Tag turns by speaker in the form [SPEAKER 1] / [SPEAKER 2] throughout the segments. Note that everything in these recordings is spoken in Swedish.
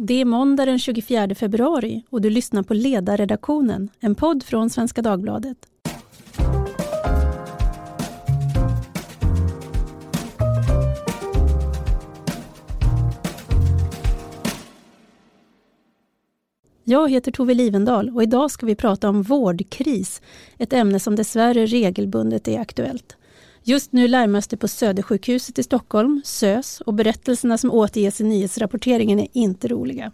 [SPEAKER 1] Det är måndag den 24 februari och du lyssnar på Ledarredaktionen, en podd från Svenska Dagbladet. Jag heter Tove Livendal och idag ska vi prata om vårdkris, ett ämne som dessvärre regelbundet är aktuellt. Just nu larmas det på Södersjukhuset i Stockholm, SÖS, och berättelserna som återges i nyhetsrapporteringen är inte roliga.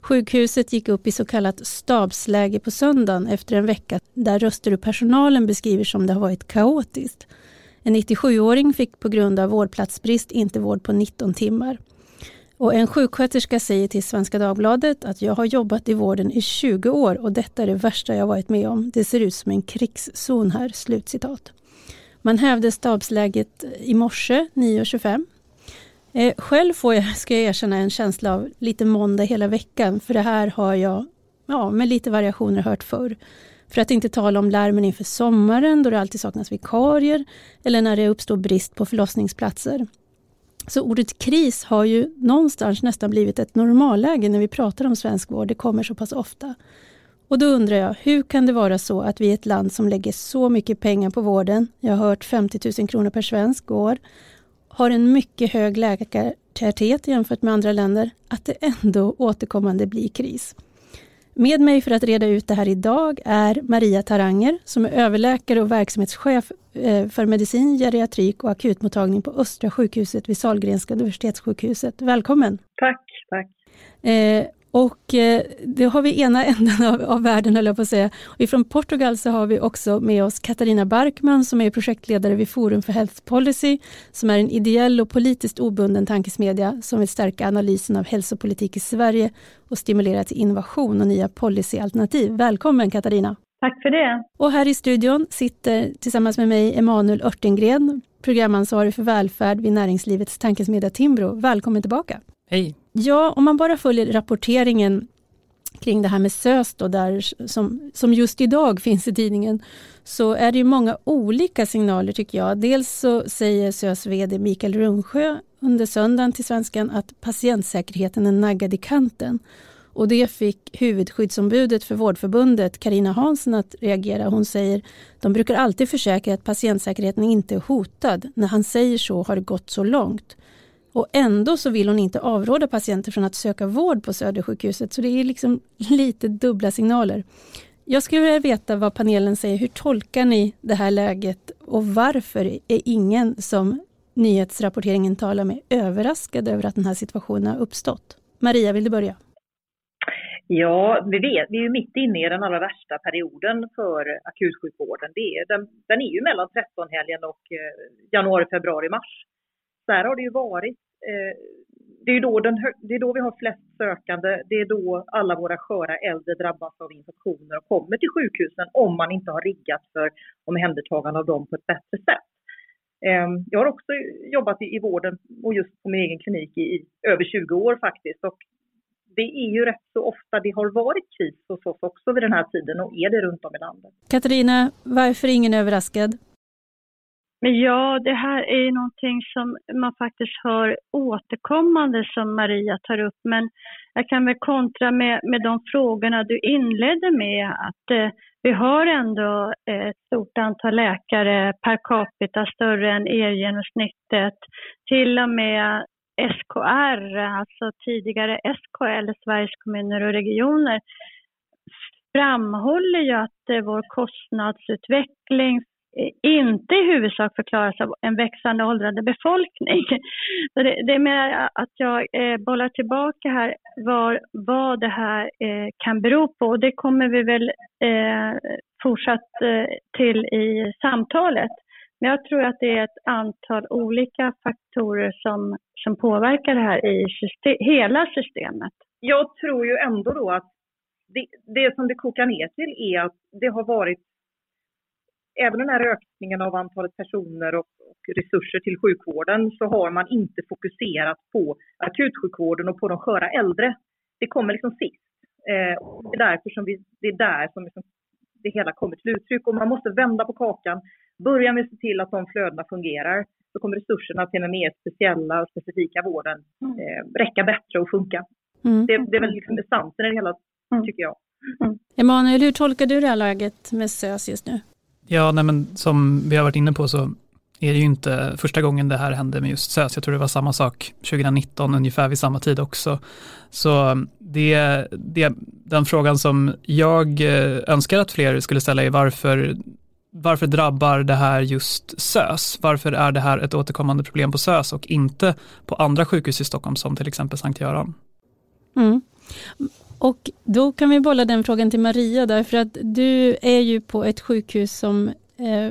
[SPEAKER 1] Sjukhuset gick upp i så kallat stabsläge på söndagen efter en vecka där röster ur personalen beskriver som det har varit kaotiskt. En 97-åring fick på grund av vårdplatsbrist inte vård på 19 timmar. Och en sjuksköterska säger till Svenska Dagbladet att jag har jobbat i vården i 20 år och detta är det värsta jag varit med om. Det ser ut som en krigszon här. Slutcitat. Man hävde stabsläget i morse 9.25. Eh, själv får jag, ska jag erkänna, en känsla av lite måndag hela veckan, för det här har jag ja, med lite variationer hört förr. För att inte tala om larmen inför sommaren då det alltid saknas vikarier eller när det uppstår brist på förlossningsplatser. Så ordet kris har ju någonstans nästan blivit ett normalläge när vi pratar om svensk vård. Det kommer så pass ofta. Och då undrar jag, hur kan det vara så att vi är ett land som lägger så mycket pengar på vården, jag har hört 50 000 kronor per svensk år, har en mycket hög läkartäthet jämfört med andra länder, att det ändå återkommande blir kris. Med mig för att reda ut det här idag är Maria Taranger som är överläkare och verksamhetschef eh, för medicin, geriatrik och akutmottagning på Östra sjukhuset vid Sahlgrenska universitetssjukhuset. Välkommen!
[SPEAKER 2] Tack, tack!
[SPEAKER 1] Och eh, det har vi ena änden av, av världen, höll jag på att säga. Och ifrån Portugal så har vi också med oss Katarina Barkman som är projektledare vid Forum för Health Policy, som är en ideell och politiskt obunden tankesmedja som vill stärka analysen av hälsopolitik i Sverige och stimulera till innovation och nya policyalternativ. Välkommen Katarina!
[SPEAKER 2] Tack för det!
[SPEAKER 1] Och här i studion sitter tillsammans med mig Emanuel Örtengren, programansvarig för välfärd vid Näringslivets tankesmedja Timbro. Välkommen tillbaka!
[SPEAKER 3] Hej!
[SPEAKER 1] Ja, om man bara följer rapporteringen kring det här med SÖS då, där, som, som just idag finns i tidningen, så är det ju många olika signaler tycker jag. Dels så säger SÖS VD Mikael Rungsjö under söndagen till Svenskan att patientsäkerheten är naggad i kanten. Och det fick huvudskyddsombudet för Vårdförbundet, Karina Hansson, att reagera. Hon säger de brukar alltid försäkra att patientsäkerheten inte är hotad. När han säger så har det gått så långt. Och ändå så vill hon inte avråda patienter från att söka vård på Södersjukhuset. Så det är liksom lite dubbla signaler. Jag skulle vilja veta vad panelen säger. Hur tolkar ni det här läget och varför är ingen som nyhetsrapporteringen talar med överraskad över att den här situationen har uppstått? Maria, vill du börja?
[SPEAKER 2] Ja, vi vet, vi är ju mitt inne i den allra värsta perioden för akutsjukvården. Det är, den, den är ju mellan 13-helgen och eh, januari, februari, mars. Så här har det ju varit Eh, det är, då den, det är då vi har flest sökande, det är då alla våra sköra äldre drabbas av infektioner och kommer till sjukhusen om man inte har riggat för omhändertagande av dem på ett bättre sätt. Ehm, jag har också jobbat i vården och just på min egen klinik i över 20 år faktiskt. Och det är ju rätt så ofta det har varit kris hos oss också vid den här tiden och är det runt om i landet.
[SPEAKER 1] Katarina, varför är ingen överraskad?
[SPEAKER 4] Men ja, det här är ju någonting som man faktiskt hör återkommande som Maria tar upp. Men jag kan väl kontra med, med de frågorna du inledde med att eh, vi har ändå eh, ett stort antal läkare per capita, större än EU-genomsnittet. Till och med SKR, alltså tidigare SKL, Sveriges kommuner och regioner, framhåller ju att eh, vår kostnadsutveckling Eh, inte i huvudsak förklaras av en växande åldrande befolkning. Så det, det är mer att jag eh, bollar tillbaka här var, vad det här eh, kan bero på. Och det kommer vi väl eh, fortsatt eh, till i samtalet. Men jag tror att det är ett antal olika faktorer som, som påverkar det här i system, hela systemet.
[SPEAKER 2] Jag tror ju ändå då att det, det som det kokar ner till är att det har varit även den här ökningen av antalet personer och, och, resurser till sjukvården så har man inte fokuserat på akutsjukvården och på de sköra äldre. Det kommer liksom sist. Eh, det är därför som vi, det är där som liksom det hela kommer till uttryck och man måste vända på kakan. Börja med att se till att de flödena fungerar så kommer resurserna till den mer speciella och specifika vården mm. eh, räcka bättre och funka. Mm. Det, det, är väl liksom essensen i det hela, mm. tycker jag.
[SPEAKER 1] Mm. Emanuel, hur tolkar du det här läget med SÖS just nu?
[SPEAKER 3] Ja, nej, men som vi har varit inne på så är det ju inte första gången det här hände med just SÖS. Jag tror det var samma sak 2019, ungefär vid samma tid också. Så det, det, den frågan som jag eh, önskar att fler skulle ställa är varför, varför drabbar det här just SÖS? Varför är det här ett återkommande problem på SÖS och inte på andra sjukhus i Stockholm som till exempel Sankt Göran?
[SPEAKER 1] Mm. Och då kan vi bolla den frågan till Maria därför att du är ju på ett sjukhus som eh,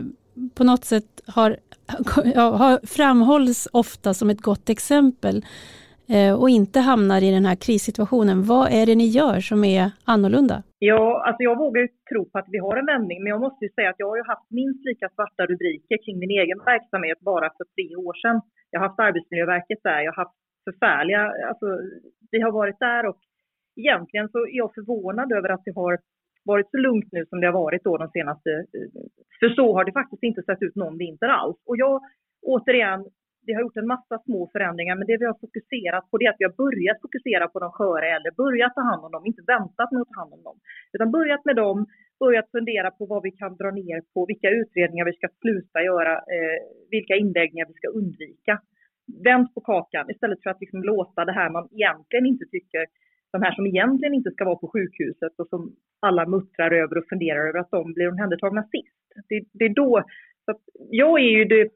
[SPEAKER 1] på något sätt har, har, framhålls ofta som ett gott exempel eh, och inte hamnar i den här krissituationen. Vad är det ni gör som är annorlunda?
[SPEAKER 2] Ja, alltså jag vågar ju tro på att vi har en vändning, men jag måste ju säga att jag har ju haft minst lika svarta rubriker kring min egen verksamhet bara för tre år sedan. Jag har haft Arbetsmiljöverket där, jag har haft förfärliga, alltså vi har varit där och egentligen så är jag förvånad över att det har varit så lugnt nu som det har varit då de senaste... Eh, för så har det faktiskt inte sett ut någon vinter alls. Och jag, återigen, vi har gjort en massa små förändringar, men det vi har fokuserat på det är att vi har börjat fokusera på de sköra äldre, börjat ta hand om dem, inte väntat med att ta hand om dem, utan börjat med dem, börjat fundera på vad vi kan dra ner på, vilka utredningar vi ska sluta göra, eh, vilka inläggningar vi ska undvika. Vänt på kakan istället för att liksom låta det här man egentligen inte tycker de här som egentligen inte ska vara på sjukhuset och som alla muttrar över och funderar över att de blir omhändertagna sist. Det, det är då, så att jag är ju det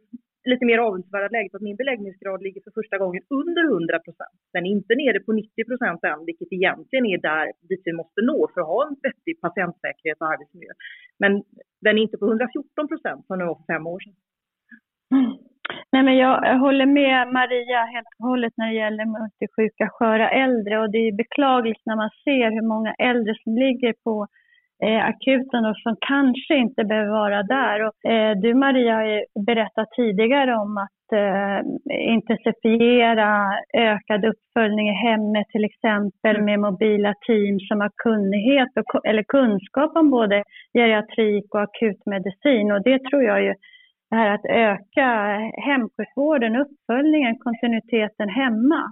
[SPEAKER 2] lite mer avundsvärda läget att min beläggningsgrad ligger för första gången under 100 procent. Den är inte nere på 90 procent än, vilket egentligen är där dit vi måste nå för att ha en vettig patientsäkerhet och arbetsmiljö. Men den är inte på 114 procent som den var för fem år sedan.
[SPEAKER 4] Mm. Mm. Nej, men jag håller med Maria helt och hållet när det gäller multisjuka, sköra äldre. Och det är beklagligt när man ser hur många äldre som ligger på eh, akuten och som kanske inte behöver vara där. Och, eh, du Maria har berättat tidigare om att eh, intensifiera ökad uppföljning i hemmet till exempel med mobila team som har kunnighet och, eller kunskap om både geriatrik och akutmedicin. Och det tror jag ju det här att öka hemsjukvården, uppföljningen, kontinuiteten hemma.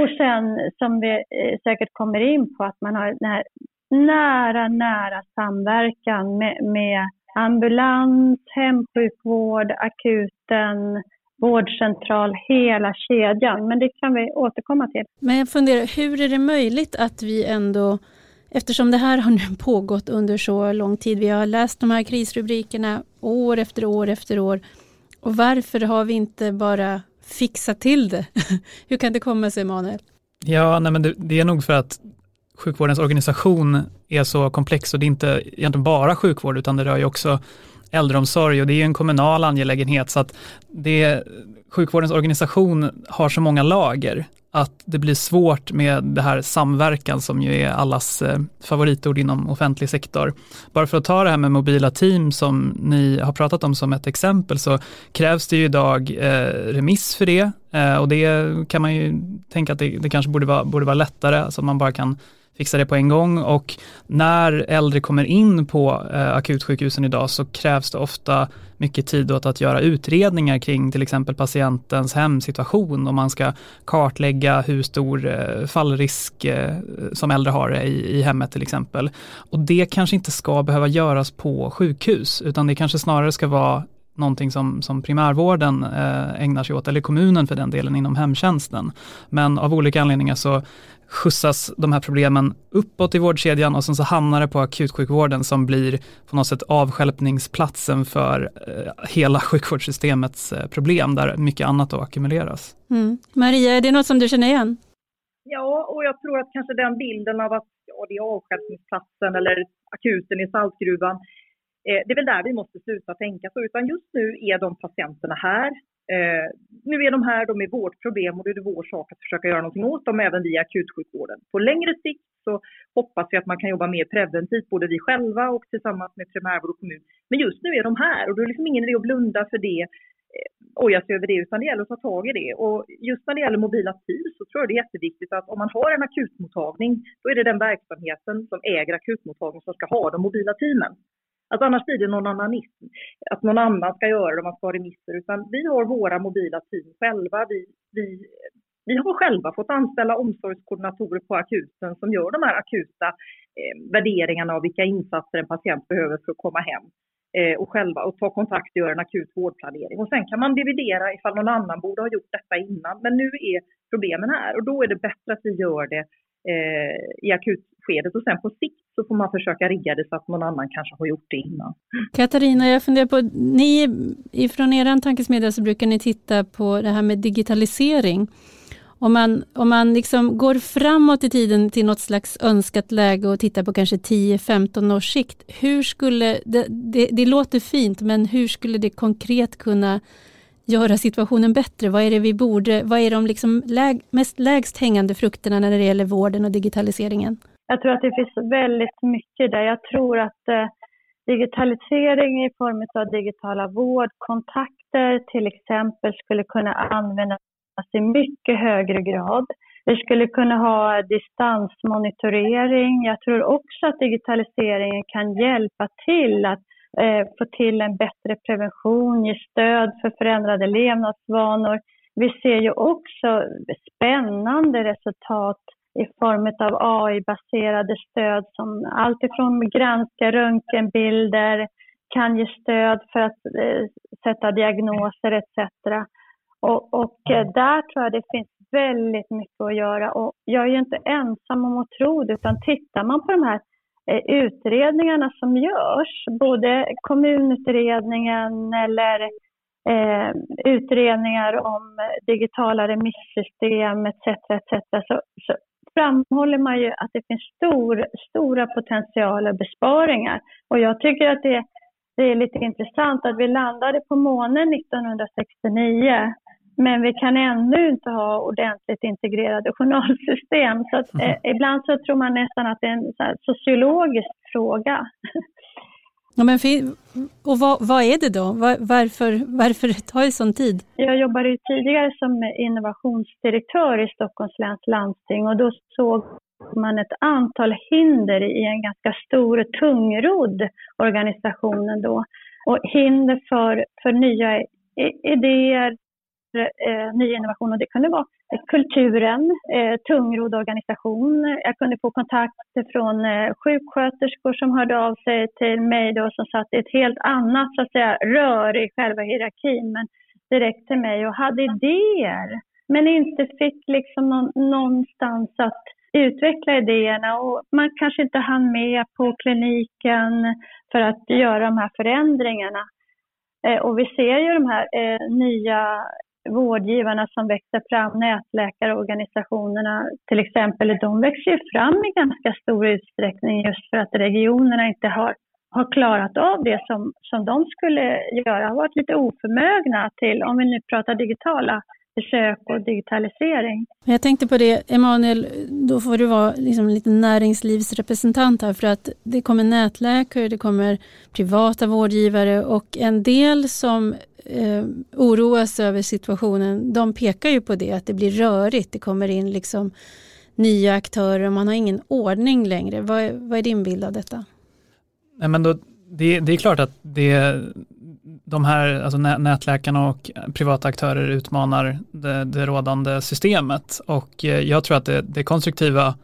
[SPEAKER 4] Och sen som vi eh, säkert kommer in på att man har den här nära, nära samverkan med, med ambulans, hemsjukvård, akuten, vårdcentral, hela kedjan. Men det kan vi återkomma till.
[SPEAKER 1] Men jag funderar, hur är det möjligt att vi ändå Eftersom det här har nu pågått under så lång tid, vi har läst de här krisrubrikerna år efter år efter år. Och varför har vi inte bara fixat till det? Hur kan det komma sig, Emanuel?
[SPEAKER 3] Ja, nej men det, det, är nog för att sjukvårdens organisation är så komplex och det är inte egentligen bara sjukvård utan det rör ju också äldreomsorg och det är en kommunal angelägenhet så att det, sjukvårdens organisation har så många lager att det blir svårt med det här samverkan som ju är allas eh, favoritord inom offentlig sektor. Bara för att ta det här med mobila team som ni har pratat om som ett exempel så krävs det ju idag eh, remiss för det eh, och det kan man ju tänka att det, det kanske borde vara, borde vara lättare, så man bara kan fixa det på en gång och när äldre kommer in på eh, akutsjukhusen idag så krävs det ofta mycket tid åt att göra utredningar kring till exempel patientens hemsituation och man ska kartlägga hur stor eh, fallrisk eh, som äldre har i, i hemmet till exempel. Och det kanske inte ska behöva göras på sjukhus utan det kanske snarare ska vara någonting som, som primärvården eh, ägnar sig åt, eller kommunen för den delen inom hemtjänsten. Men av olika anledningar så skjutsas de här problemen uppåt i vårdkedjan och sen så hamnar det på akutsjukvården som blir på något sätt avskälpningsplatsen för eh, hela sjukvårdssystemets eh, problem där mycket annat då ackumuleras.
[SPEAKER 1] Mm. Maria, är det något som du känner igen?
[SPEAKER 2] Ja, och jag tror att kanske den bilden av att ja, det är avstjälpningsplatsen eller akuten i saltgruvan, Eh, det är väl där vi måste sluta tänka så, utan just nu är de patienterna här. Eh, nu är de här, de är vårt problem och det är vår sak att försöka göra någonting åt dem även via akutsjukvården. På längre sikt så hoppas vi att man kan jobba mer preventivt, både vi själva och tillsammans med primärvård och kommun. Men just nu är de här och då är det liksom ingen idé att blunda för det, eh, oja sig över det, utan det gäller att ta tag i det. Och just när det gäller mobila team så tror jag det är jätteviktigt att om man har en akutmottagning, då är det den verksamheten som äger akutmottagningen som ska ha de mobila teamen. Alltså annars blir det någon annanism, att någon annan ska göra det man ska ha remisser. Utan vi har våra mobila team själva. Vi, vi vi har själva fått anställa omsorgskoordinatorer på akuten som gör de här akuta eh, värderingarna av vilka insatser en patient behöver för att komma hem eh, och själva och ta kontakt och göra en akut vårdplanering. Och sen kan man dividera ifall någon annan borde ha gjort detta innan. Men nu är problemen här och då är det bättre att vi gör det eh, i akutskedet och sen på sikt så får man försöka rigga det så att någon annan kanske har gjort det innan.
[SPEAKER 1] Katarina, jag funderar på, ni ifrån er tankesmedja så brukar ni titta på det här med digitalisering. Om man, om man liksom går framåt i tiden till något slags önskat läge och tittar på kanske 10-15 års sikt, hur skulle, det, det, det låter fint, men hur skulle det konkret kunna göra situationen bättre? Vad är det vi borde, vad är de liksom läg, mest lägst hängande frukterna när det gäller vården och digitaliseringen?
[SPEAKER 4] Jag tror att det finns väldigt mycket där. Jag tror att eh, digitalisering i form av digitala vårdkontakter till exempel skulle kunna användas i mycket högre grad. Vi skulle kunna ha distansmonitorering. Jag tror också att digitaliseringen kan hjälpa till att eh, få till en bättre prevention, ge stöd för förändrade levnadsvanor. Vi ser ju också spännande resultat i form av AI-baserade stöd som alltifrån granska röntgenbilder, kan ge stöd för att eh, sätta diagnoser etc. Och, och eh, där tror jag det finns väldigt mycket att göra och jag är ju inte ensam om att tro det utan tittar man på de här Eh, utredningarna som görs, både kommunutredningen eller eh, utredningar om digitala remissystem etc. etc. Så, så framhåller man ju att det finns stor, stora potentialer och besparingar. Och jag tycker att det, det är lite intressant att vi landade på månen 1969 men vi kan ännu inte ha ordentligt integrerade journalsystem. Så att, eh, ibland så tror man nästan att det är en sociologisk fråga.
[SPEAKER 1] Ja, men och vad, vad, är det då? Var, varför, varför tar det sån tid?
[SPEAKER 4] Jag jobbade ju tidigare som innovationsdirektör i Stockholms läns landsting och då såg man ett antal hinder i en ganska stor och tungrodd organisation ändå. Och hinder för, för nya idéer, eh, ny innovation och det kunde vara eh, kulturen, eh, tungrodd organisation. Jag kunde få kontakter från eh, sjuksköterskor som hörde av sig till mig då som satt i ett helt annat så att säga, rör i själva hierarkin men direkt till mig och hade idéer men inte fick liksom någon, någonstans att utveckla idéerna och man kanske inte hann med på kliniken för att göra de här förändringarna. Eh, och vi ser ju de här eh, nya vårdgivarna som växer fram, nätläkarorganisationerna till exempel, de växer ju fram i ganska stor utsträckning just för att regionerna inte har, har klarat av det som, som de skulle göra, har varit lite oförmögna till, om vi nu pratar digitala besök och digitalisering.
[SPEAKER 1] Jag tänkte på det, Emanuel, då får du vara liksom lite näringslivsrepresentant här för att det kommer nätläkare, det kommer privata vårdgivare och en del som eh, oroas över situationen, de pekar ju på det, att det blir rörigt. Det kommer in liksom nya aktörer och man har ingen ordning längre. Vad är, vad är din bild av detta?
[SPEAKER 3] Nej, men då, det, det är klart att det, de här alltså nätläkarna och privata aktörer utmanar det, det rådande systemet och eh, jag tror att det, det konstruktiva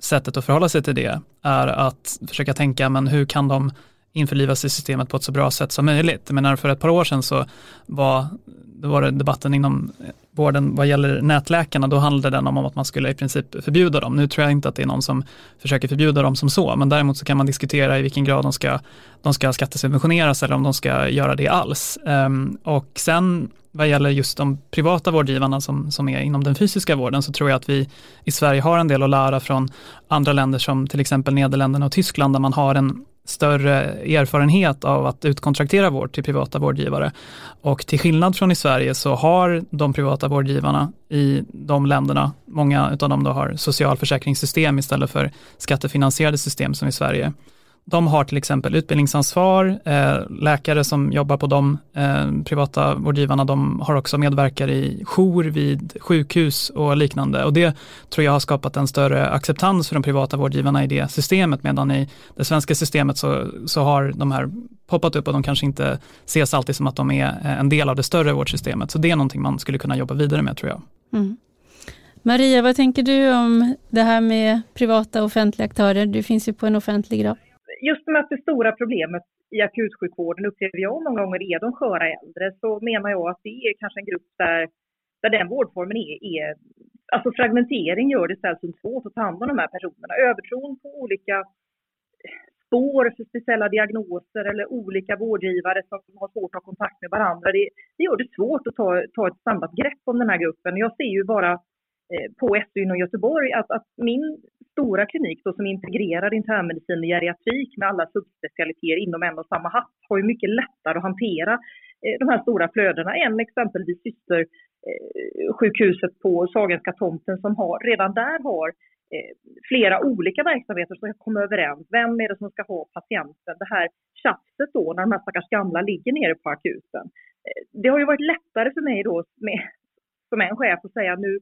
[SPEAKER 3] sättet att förhålla sig till det är att försöka tänka, men hur kan de införlivas i systemet på ett så bra sätt som möjligt. Men för ett par år sedan så var, det var det debatten inom vården vad gäller nätläkarna, då handlade den om att man skulle i princip förbjuda dem. Nu tror jag inte att det är någon som försöker förbjuda dem som så, men däremot så kan man diskutera i vilken grad de ska, de ska skattesubventioneras eller om de ska göra det alls. Ehm, och sen vad gäller just de privata vårdgivarna som, som är inom den fysiska vården så tror jag att vi i Sverige har en del att lära från andra länder som till exempel Nederländerna och Tyskland där man har en större erfarenhet av att utkontraktera vård till privata vårdgivare. Och till skillnad från i Sverige så har de privata vårdgivarna i de länderna, många av dem då har socialförsäkringssystem istället för skattefinansierade system som i Sverige de har till exempel utbildningsansvar, eh, läkare som jobbar på de eh, privata vårdgivarna, de har också medverkar i jour vid sjukhus och liknande och det tror jag har skapat en större acceptans för de privata vårdgivarna i det systemet medan i det svenska systemet så, så har de här poppat upp och de kanske inte ses alltid som att de är eh, en del av det större vårdsystemet. Så det är någonting man skulle kunna jobba vidare med tror jag. Mm.
[SPEAKER 1] Maria, vad tänker du om det här med privata och offentliga aktörer? Du finns ju på en offentlig grad.
[SPEAKER 2] Just med att det stora problemet i akutsjukvården upplever jag många gånger är de sköra äldre, så menar jag att det är kanske en grupp där, där den vårdformen är, är alltså fragmentering gör det sällsynt svårt att ta hand om de här personerna. Övertron på olika spår för speciella diagnoser eller olika vårdgivare som har svårt att ha kontakt med varandra. Det, det gör det svårt att ta, ta ett samlat grepp om den här gruppen. Jag ser ju bara eh, på SU och Göteborg att, att min stora klinik då, som integrerar internmedicin och geriatrik med alla subspecialiteter inom en och samma hatt har ju mycket lättare att hantera eh, de här stora flödena än exempelvis systersjukhuset eh, på Sagenska tomten som har, redan där har eh, flera olika verksamheter som ska komma överens. Vem är det som ska ha patienten? Det här tjafset då när de här stackars gamla ligger nere på akuten. Eh, det har ju varit lättare för mig då med, som en chef att säga nu,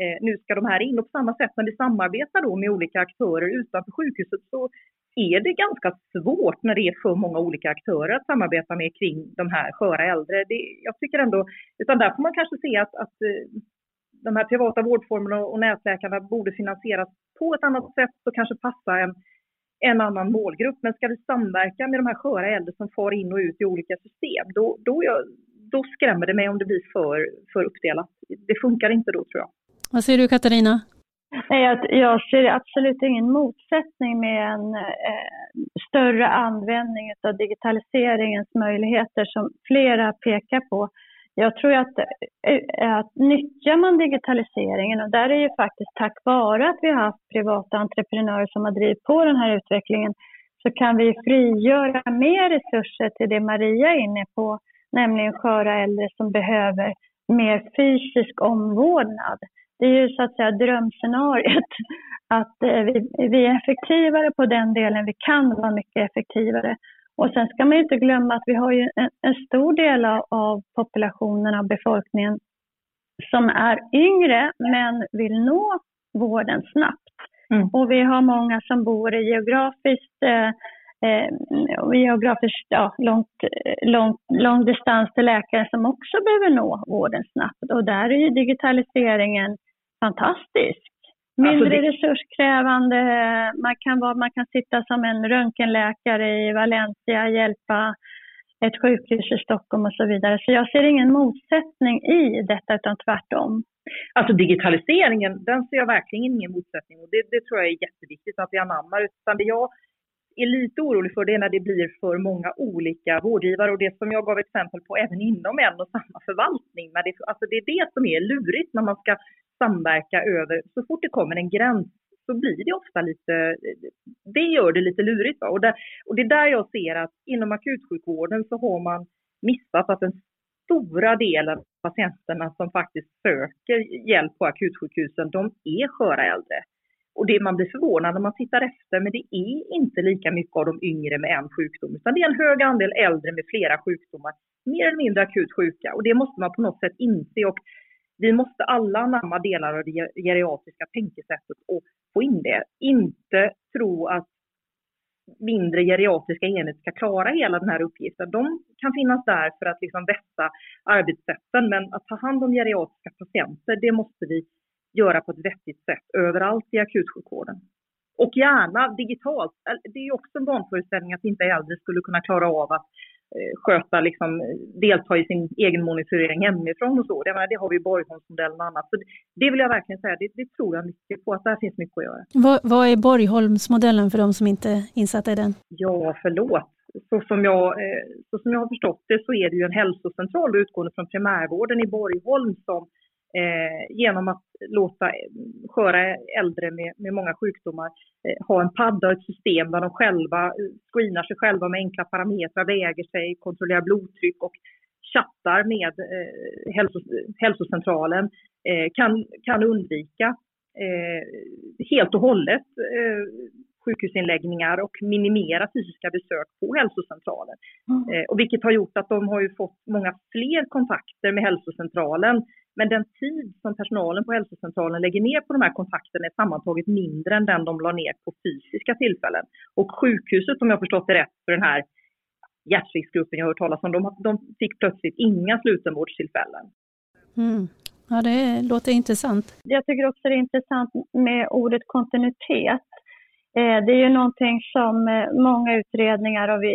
[SPEAKER 2] eh, nu ska de här in. Och på samma sätt när vi samarbetar då med olika aktörer utanför sjukhuset så är det ganska svårt när det är för många olika aktörer att samarbeta med kring de här sköra äldre. Det, jag tycker ändå, utan där får man kanske se att, att eh, de här privata vårdformerna och nätläkarna borde finansieras på ett annat sätt och kanske passa en, en annan målgrupp. Men ska vi samverka med de här sköra äldre som far in och ut i olika system, då, då, jag, då skrämmer det mig om det blir för, för uppdelat. Det funkar inte då tror jag.
[SPEAKER 1] Vad säger du Katarina?
[SPEAKER 4] Jag, jag ser absolut ingen motsättning med en eh, större användning av digitaliseringens möjligheter som flera pekar på jag tror att, eh, att nyttjar man digitaliseringen, och där är ju faktiskt tack vare att vi har haft privata entreprenörer som har drivit på den här utvecklingen, så kan vi frigöra mer resurser till det Maria är inne på, nämligen sköra äldre som behöver mer fysisk omvårdnad. Det är ju så att säga drömscenariet, att eh, vi, vi är effektivare på den delen, vi kan vara mycket effektivare. Och sen ska man inte glömma att vi har ju en, en stor del av, av populationen, av befolkningen, som är yngre men vill nå vården snabbt. Mm. Och vi har många som bor i geografiskt, eh, eh, geografiskt ja, långt, lång, lång distans till läkare som också behöver nå vården snabbt. Och där är ju digitaliseringen fantastisk. Mindre alltså det... resurskrävande, man kan, vara, man kan sitta som en röntgenläkare i Valencia, hjälpa ett sjukhus i Stockholm och så vidare. Så jag ser ingen motsättning i detta, utan tvärtom.
[SPEAKER 2] Alltså digitaliseringen, den ser jag verkligen ingen motsättning och det, det tror jag är jätteviktigt att vi anammar. Utan det jag är lite orolig för det är när det blir för många olika vårdgivare och det som jag gav exempel på även inom en och samma förvaltning. Men det, alltså det är det som är lurigt när man ska samverka över, så fort det kommer en gräns så blir det ofta lite, det gör det lite lurigt. Och, där, och det är där jag ser att inom akutsjukvården så har man missat att den stora delen av patienterna som faktiskt söker hjälp på akutsjukhusen, de är sköra äldre. Och det man blir förvånad när man tittar efter, men det är inte lika mycket av de yngre med en sjukdom, utan det är en hög andel äldre med flera sjukdomar, mer eller mindre akut sjuka. Och det måste man på något sätt inse. Och vi måste alla anamma delar av det geriatriska tänkesättet och få in det. Inte tro att mindre geriatriska enheter ska klara hela den här uppgiften. De kan finnas där för att liksom vässa arbetssätten, men att ta hand om geriatriska patienter, det måste vi göra på ett vettigt sätt överallt i akutsjukvården. Och gärna digitalt. Det är också en vanföreställning att inte äldre skulle kunna klara av att sköta, liksom, delta i sin egen monitorering hemifrån och så. Det, menar, det har vi Borgholmsmodellen och annat. Så det, det vill jag verkligen säga, det, det, tror jag mycket på, att där finns mycket att göra.
[SPEAKER 1] Vad, vad är Borgholmsmodellen för de som inte är insatta i den?
[SPEAKER 2] Ja, förlåt. Så som, jag, eh, så som jag har förstått det så är det ju en hälsocentral utgående från primärvården i Borgholm som eh, genom att låta sköra äldre med, med många sjukdomar eh, ha en padda och ett system där de själva eh, screenar sig själva med enkla parametrar, väger sig, kontrollerar blodtryck och chattar med eh, hälsos, hälsocentralen eh, kan, kan undvika eh, helt och hållet sjukhusinläggningar och minimera fysiska besök på hälsocentralen. Mm. och vilket har gjort att de har ju fått många fler kontakter med hälsocentralen men den tid som personalen på hälsocentralen lägger ner på de här kontakterna är sammantaget mindre än den de la ner på fysiska tillfällen. Och sjukhuset, om jag förstått det rätt, för den här hjärtrisksgruppen jag har hört talas om, de, de fick plötsligt inga slutenvårdstillfällen.
[SPEAKER 1] Mm. Ja, det låter intressant.
[SPEAKER 4] Jag tycker också det är intressant med ordet kontinuitet. Eh, det är ju någonting som eh, många utredningar och vi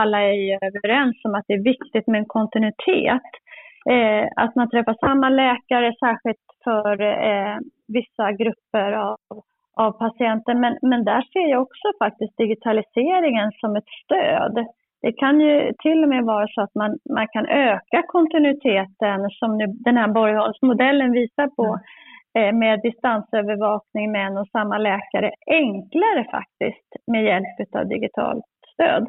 [SPEAKER 4] alla är överens om att det är viktigt med en kontinuitet. Eh, att man träffar samma läkare, särskilt för vissa grupper av, av patienter. Men, men där ser jag också faktiskt digitaliseringen som ett stöd. Det kan ju till och med vara så att man, man kan öka kontinuiteten som nu den här Borgholmsmodellen visar på. Mm Eh, med distansövervakning med en och samma läkare enklare faktiskt med hjälp av digitalt stöd.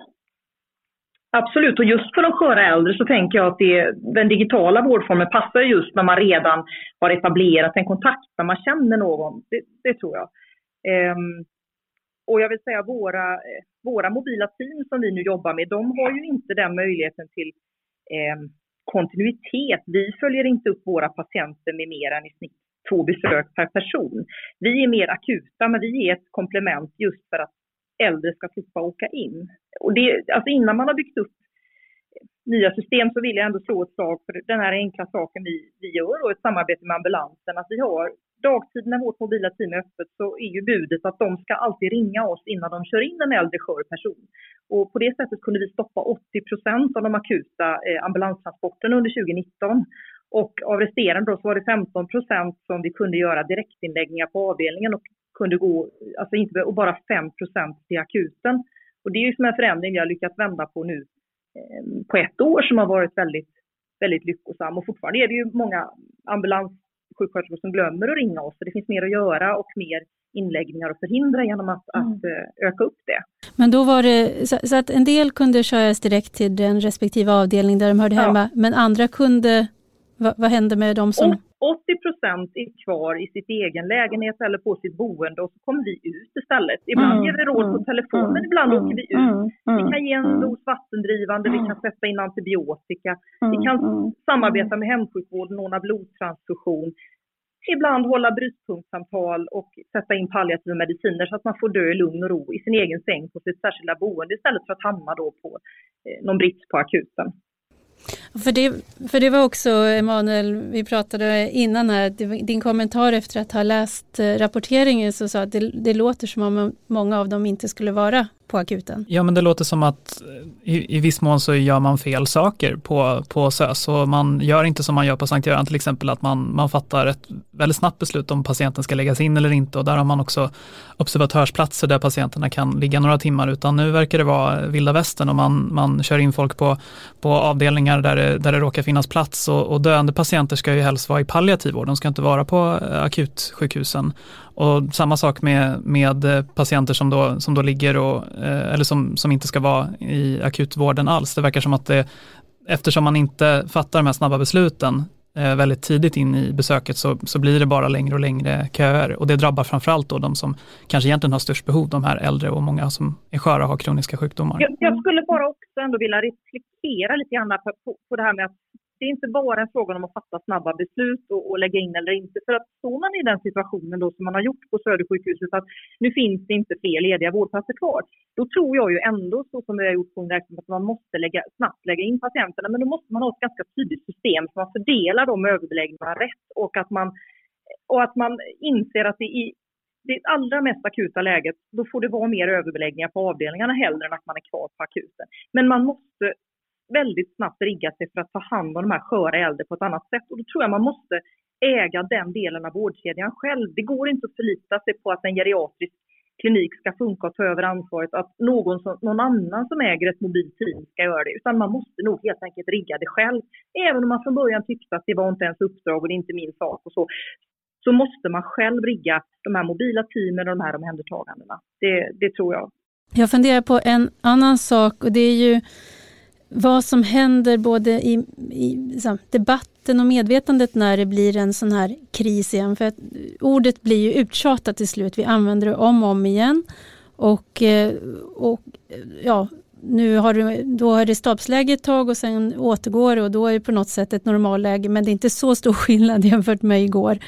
[SPEAKER 2] Absolut, och just för de sköra äldre så tänker jag att det, den digitala vårdformen passar just när man redan har etablerat en kontakt, när man känner någon. Det, det tror jag. Um, och jag vill säga våra, eh, våra mobila team som vi nu jobbar med, de har ju inte den möjligheten till um, kontinuitet. Vi följer inte upp våra patienter med mer än i snitt två besök per person. Vi är mer akuta, men vi är ett komplement just för att äldre ska slippa åka in. Och det, alltså innan man har byggt upp nya system så vill jag ändå slå ett slag för den här enkla saken vi, vi gör och ett samarbete med ambulansen. Att vi har dagtid när vårt mobila team är öppet så är ju budet att de ska alltid ringa oss innan de kör in en äldre skör person. Och på det sättet kunde vi stoppa 80 procent av de akuta eh, ambulanstransporterna under 2019. Och av resterande då så var det 15 procent som vi kunde göra direktinläggningar på avdelningen och kunde gå, alltså inte, och bara 5 procent till akuten. Och det är ju som en förändring vi har lyckats vända på nu eh, på ett år som har varit väldigt, väldigt lyckosam. Och fortfarande är det ju många ambulanssjuksköterskor som glömmer att ringa oss. Så det finns mer att göra och mer inläggningar att förhindra genom att, mm. att eh, öka upp det.
[SPEAKER 1] Men då var det så, så, att en del kunde köras direkt till den respektive avdelning där de hörde hemma, ja. men andra kunde Va, vad händer med de som...
[SPEAKER 2] 80 procent är kvar i sitt egen lägenhet eller på sitt boende och så kommer vi ut istället. Ibland mm, ger vi råd på mm, telefonen, mm, ibland mm, åker vi ut. Mm, vi kan ge en dos vattendrivande, vi kan sätta in antibiotika, vi kan samarbeta med hemsjukvården, ordna blodtransfusion, ibland hålla brytpunktssamtal och sätta in palliativa mediciner så att man får dö i lugn och ro i sin egen säng på sitt särskilda boende istället för att hamna då på eh, någon brits på akuten.
[SPEAKER 1] För det, för det var också, Emanuel, vi pratade innan här, din kommentar efter att ha läst eh, rapporteringen så sa att det, det låter som om många av dem inte skulle vara på akuten.
[SPEAKER 3] Ja, men det låter som att eh, i, i viss mån så gör man fel saker på, på SÖS och man gör inte som man gör på Sankt Göran till exempel, att man, man fattar ett väldigt snabbt beslut om patienten ska läggas in eller inte. Och där har man också observatörsplatser där patienterna kan ligga några timmar, utan nu verkar det vara vilda västern och man, man kör in folk på, på avdelningar där det, där det råkar finnas plats. Och, och döende patienter ska ju helst vara i palliativ vård, de ska inte vara på eh, akutsjukhusen. Och samma sak med, med eh, patienter som då, som då ligger och, eh, eller som, som inte ska vara i akutvården alls. Det verkar som att det, eftersom man inte fattar de här snabba besluten eh, väldigt tidigt in i besöket så, så blir det bara längre och längre köer och det drabbar framförallt då de som kanske egentligen har störst behov, de här äldre och många som är sköra och har kroniska sjukdomar.
[SPEAKER 2] Jag, jag skulle bara också ändå vilja reflektera lite grann på, på det här med att det är inte bara en fråga om att fatta snabba beslut och, och, lägga in eller inte. För att står man i den situationen då som man har gjort på Södersjukhuset att nu finns det inte fler lediga vårdplatser kvar. Då tror jag ju ändå så som vi har gjort på en verksamhet att man måste lägga, snabbt lägga in patienterna. Men då måste man ha ett ganska tydligt system så man fördelar de överbeläggningarna rätt och att man, och att man inser att det i det allra mest akuta läget, då får det vara mer överbeläggningar på avdelningarna hellre än att man är kvar på akuten. Men man måste väldigt snabbt riggat sig för att ta hand om de här sköra äldre på ett annat sätt. Och då tror jag man måste äga den delen av vårdkedjan själv. Det går inte att förlita sig på att en geriatrisk klinik ska funka och ta över ansvaret, att någon, som, någon annan som äger ett mobilt team ska göra det, utan man måste nog helt enkelt rigga det själv. Även om man från början tyckte att det var inte ens uppdrag och det är inte min sak och så, så måste man själv rigga de här mobila teamen och de här omhändertagandena. Det, det tror jag.
[SPEAKER 1] Jag funderar på en annan sak och det är ju vad som händer både i, i liksom, debatten och medvetandet när det blir en sån här kris igen. För att eh, ordet blir ju uttjatat till slut. Vi använder det om och om igen. Och, eh, och eh, ja, nu har du, då är det stabsläge ett tag och sen återgår och då är det på något sätt ett normalläge. Men det är inte så stor skillnad jämfört med igår.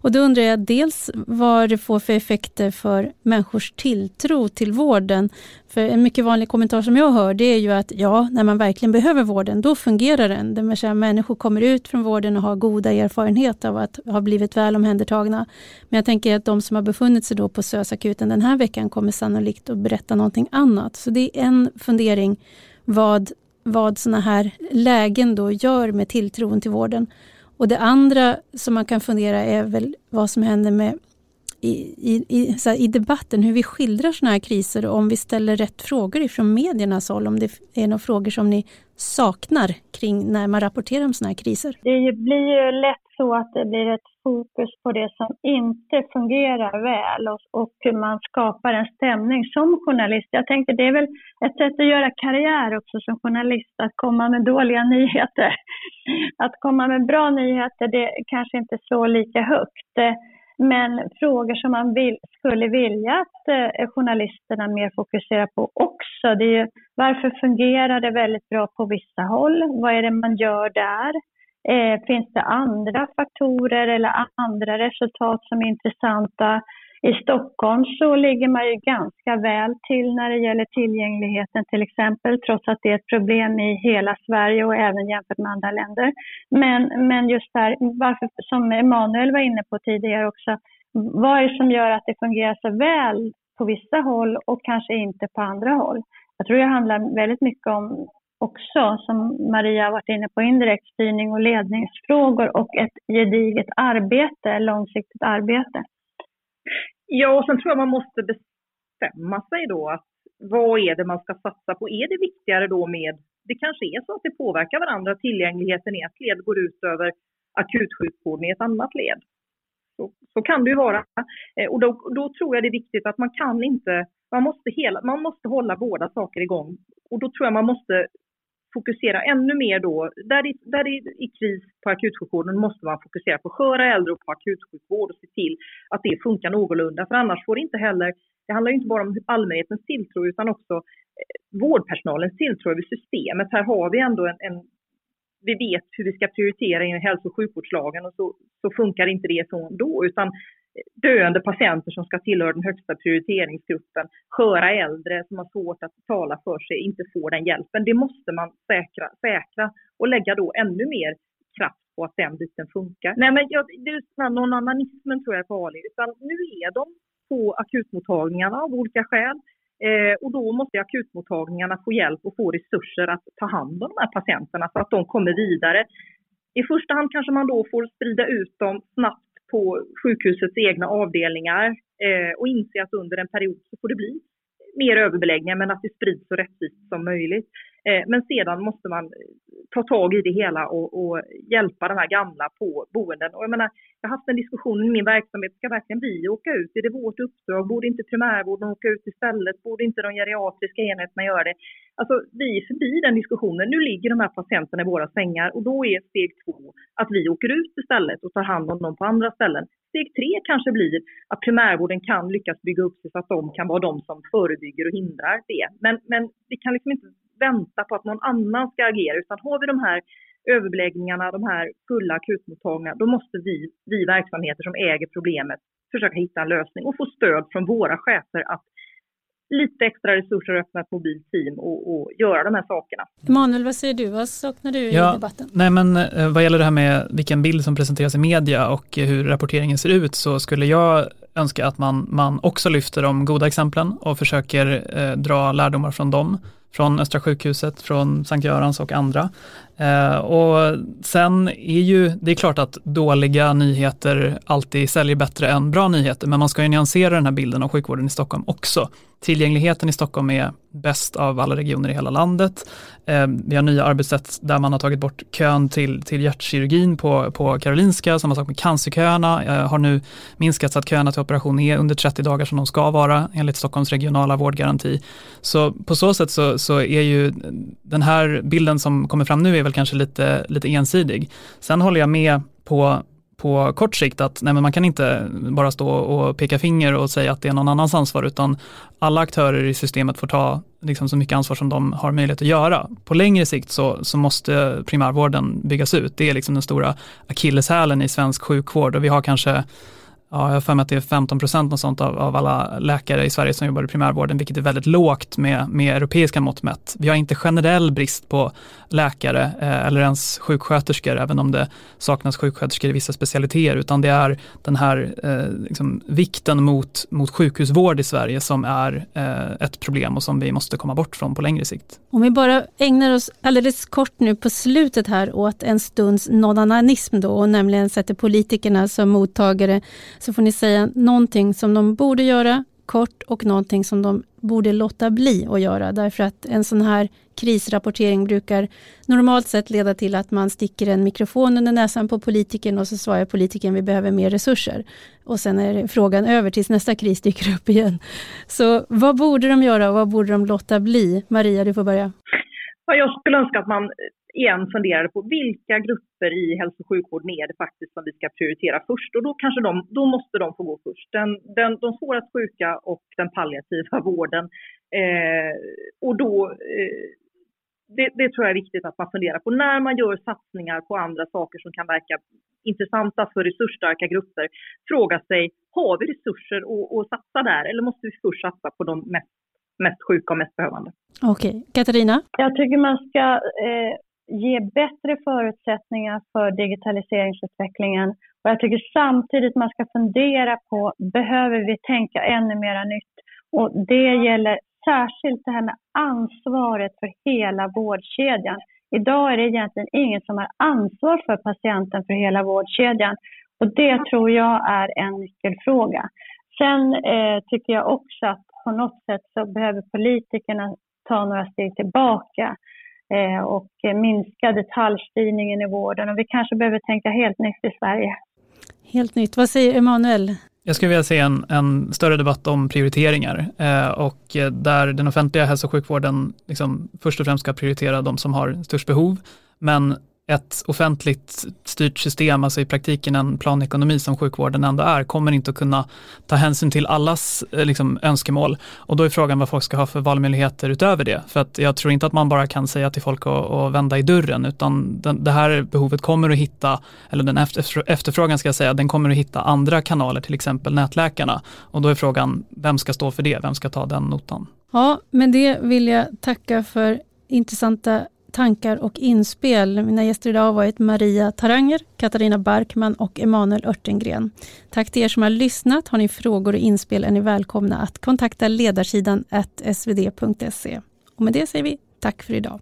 [SPEAKER 1] Och då undrar jag dels vad det får för effekter för människors tilltro till vården. För en mycket vanlig kommentar som jag hör det är ju att ja, när man verkligen behöver vården, då fungerar den. Det vill säga människor kommer ut från vården och har goda erfarenheter av att ha blivit väl omhändertagna. Men jag tänker att de som har befunnit sig då på SÖS-akuten den här veckan kommer sannolikt att berätta någonting annat. Så det är en fundering vad, vad sådana här lägen då gör med tilltron till vården. Och det andra som man kan fundera är väl vad som händer med i, i, i, här, i debatten, hur vi skildrar sådana här kriser och om vi ställer rätt frågor ifrån mediernas håll, om det är några frågor som ni saknar kring när man rapporterar om sådana här kriser?
[SPEAKER 4] Det blir ju lätt så att det blir ett fokus på det som inte fungerar väl och, och man skapar en stämning som journalist. Jag tänkte det är väl ett sätt att göra karriär också som journalist, att komma med dåliga nyheter. Att komma med bra nyheter, det kanske inte slår lika högt. Men frågor som man vill, skulle vilja att eh, journalisterna mer fokuserar på också, det är ju varför fungerar det väldigt bra på vissa håll? Vad är det man gör där? Eh, finns det andra faktorer eller andra resultat som är intressanta? I Stockholm så ligger man ju ganska väl till när det gäller tillgängligheten till exempel, trots att det är ett problem i hela Sverige och även jämfört med andra länder. Men, men just där, varför, som Emanuel var inne på tidigare också, vad är det som gör att det fungerar så väl på vissa håll och kanske inte på andra håll? Jag tror det handlar väldigt mycket om också, som Maria har varit inne på, indirekt styrning och ledningsfrågor och ett gediget arbete, långsiktigt arbete.
[SPEAKER 2] Ja, och sen tror jag man måste bestämma sig då att vad är det man ska satsa på? Är det viktigare då med, det kanske är så att det påverkar varandra, tillgängligheten i ett led går ut över akutsjukvården i ett annat led. Så, så kan det ju vara. Eh, och då, då, tror jag det är viktigt att man kan inte, man måste, hela, man måste hålla båda saker igång. Och då tror jag man måste fokusera ännu mer då, där det, där det är i kris på akutsjukvården måste man fokusera på sköra äldre och på akutsjukvård och se till att det funkar någorlunda. För annars får det inte heller, det handlar inte bara om allmänhetens tilltro utan också eh, vårdpersonalens tilltro över systemet. Här har vi ändå en, en vi vet hur vi ska prioritera inom hälso och sjukvårdslagen och så, så funkar inte det så ändå, utan döende patienter som ska tillhöra den högsta prioriteringsgruppen, sköra äldre som har svårt att tala för sig, inte får den hjälpen. Det måste man säkra, säkra och lägga då ännu mer kraft på att den biten funkar. Nej, men jag, det är någon annanismen tror jag är farlig, utan nu är de på akutmottagningarna av olika skäl. Eh, och då måste akutmottagningarna få hjälp och få resurser att ta hand om de här patienterna så att de kommer vidare. I första hand kanske man då får sprida ut dem snabbt på sjukhusets egna avdelningar eh, och inse att under en period så får det bli mer överbeläggningar men att det sprids så rättvist som möjligt. Eh, men sedan måste man eh, ta tag i det hela och, och, hjälpa de här gamla på boenden. Och jag, menar, jag har haft en diskussion i min verksamhet, ska verkligen vi åka ut? Är det vårt uppdrag? Borde inte primärvården åka ut istället? Borde inte de geriatriska enheterna göra det? Alltså vi är förbi den diskussionen. Nu ligger de här patienterna i våra sängar och då är steg två att vi åker ut istället och tar hand om dem på andra ställen. Steg tre kanske blir att primärvården kan lyckas bygga upp sig så att de kan vara de som förebygger och hindrar det. Men, men vi kan liksom inte vänta på att någon annan ska agera, utan har vi de här överbeläggningarna, de här fulla akutmottagningarna, då måste vi, vi verksamheter som äger problemet försöka hitta en lösning och få stöd från våra chefer att lite extra resurser och öppna ett mobilt team och, och, göra de här sakerna.
[SPEAKER 1] Emanuel, vad säger du? Vad saknar du
[SPEAKER 3] ja,
[SPEAKER 1] i debatten?
[SPEAKER 3] Nej, men eh, vad gäller det här med vilken bild som presenteras i media och hur rapporteringen ser ut så skulle jag önska att man, man också lyfter de goda exemplen och försöker eh, dra lärdomar från dem från Östra sjukhuset, från Sankt Görans och andra. Eh, och sen är ju, det är klart att dåliga nyheter alltid säljer bättre än bra nyheter, men man ska ju nyansera den här bilden av sjukvården i Stockholm också. Tillgängligheten i Stockholm är bäst av alla regioner i hela landet. Eh, vi har nya arbetssätt där man har tagit bort kön till, till hjärtkirurgin på, på Karolinska, samma sak med cancerköerna, eh, har nu minskat så att köerna till operation är under 30 dagar som de ska vara enligt Stockholms regionala vårdgaranti. Så på så sätt så, så är ju den här bilden som kommer fram nu är väl kanske lite, lite ensidig. Sen håller jag med på på kort sikt att nej, men man kan inte bara stå och peka finger och säga att det är någon annans ansvar, utan alla aktörer i systemet får ta liksom, så mycket ansvar som de har möjlighet att göra. På längre sikt så, så måste primärvården byggas ut. Det är liksom den stora akilleshälen i svensk sjukvård och vi har kanske ja, jag har för mig att det är 15 procent och sånt av, av alla läkare i Sverige som jobbar i primärvården, vilket är väldigt lågt med, med europeiska mått mätt. Vi har inte generell brist på läkare eh, eller ens sjuksköterskor, även om det saknas sjuksköterskor i vissa specialiteter, utan det är den här eh, liksom, vikten mot, mot sjukhusvård i Sverige som är eh, ett problem och som vi måste komma bort från på längre sikt.
[SPEAKER 1] Om vi bara ägnar oss alldeles kort nu på slutet här åt en stunds nonanism då, och nämligen sätter politikerna som mottagare så får ni säga någonting som de borde göra kort och någonting som de borde låta bli att göra. Därför att en sån här krisrapportering brukar normalt sett leda till att man sticker en mikrofon under näsan på politikern och så svarar politikern vi behöver mer resurser. Och sen är frågan över tills nästa kris dyker upp igen. Så vad borde de göra och vad borde de låta bli? Maria, du får börja.
[SPEAKER 2] Jag skulle önska att man igen funderade på vilka grupper i hälso och sjukvården är det faktiskt som vi ska prioritera först och då kanske de, då måste de få gå först. Den, den, de svårast sjuka och den palliativa vården. Eh, och då, eh, det, det, tror jag är viktigt att man funderar på när man gör satsningar på andra saker som kan verka intressanta för resursstarka grupper. Fråga sig, har vi resurser att satsa där eller måste vi först satsa på de mest mest sjuka och mest behövande.
[SPEAKER 1] Okej, okay. Katarina?
[SPEAKER 4] Jag tycker man ska eh, ge bättre förutsättningar för digitaliseringsutvecklingen. Och jag tycker samtidigt man ska fundera på, behöver vi tänka ännu mera nytt? Och det gäller särskilt det här med ansvaret för hela vårdkedjan. Idag är det egentligen ingen som har ansvar för patienten för hela vårdkedjan. Och det tror jag är en nyckelfråga. Sen eh, tycker jag också att på något sätt så behöver politikerna ta några steg tillbaka och minska detaljstyrningen i vården. Och vi kanske behöver tänka helt nytt i Sverige.
[SPEAKER 1] Helt nytt. Vad säger Emanuel?
[SPEAKER 3] Jag skulle vilja se en, en större debatt om prioriteringar eh, och där den offentliga hälso och sjukvården liksom först och främst ska prioritera de som har störst behov, men ett offentligt styrt system, alltså i praktiken en planekonomi som sjukvården ändå är, kommer inte att kunna ta hänsyn till allas eh, liksom, önskemål. Och då är frågan vad folk ska ha för valmöjligheter utöver det. För att jag tror inte att man bara kan säga till folk att, att vända i dörren, utan den, det här behovet kommer att hitta, eller den efterfrågan ska jag säga, den kommer att hitta andra kanaler, till exempel nätläkarna. Och då är frågan, vem ska stå för det? Vem ska ta den notan?
[SPEAKER 1] Ja, med det vill jag tacka för intressanta tankar och inspel. Mina gäster idag har varit Maria Taranger, Katarina Barkman och Emanuel Örtengren. Tack till er som har lyssnat. Har ni frågor och inspel är ni välkomna att kontakta ledarsidan svd.se. Och med det säger vi tack för idag.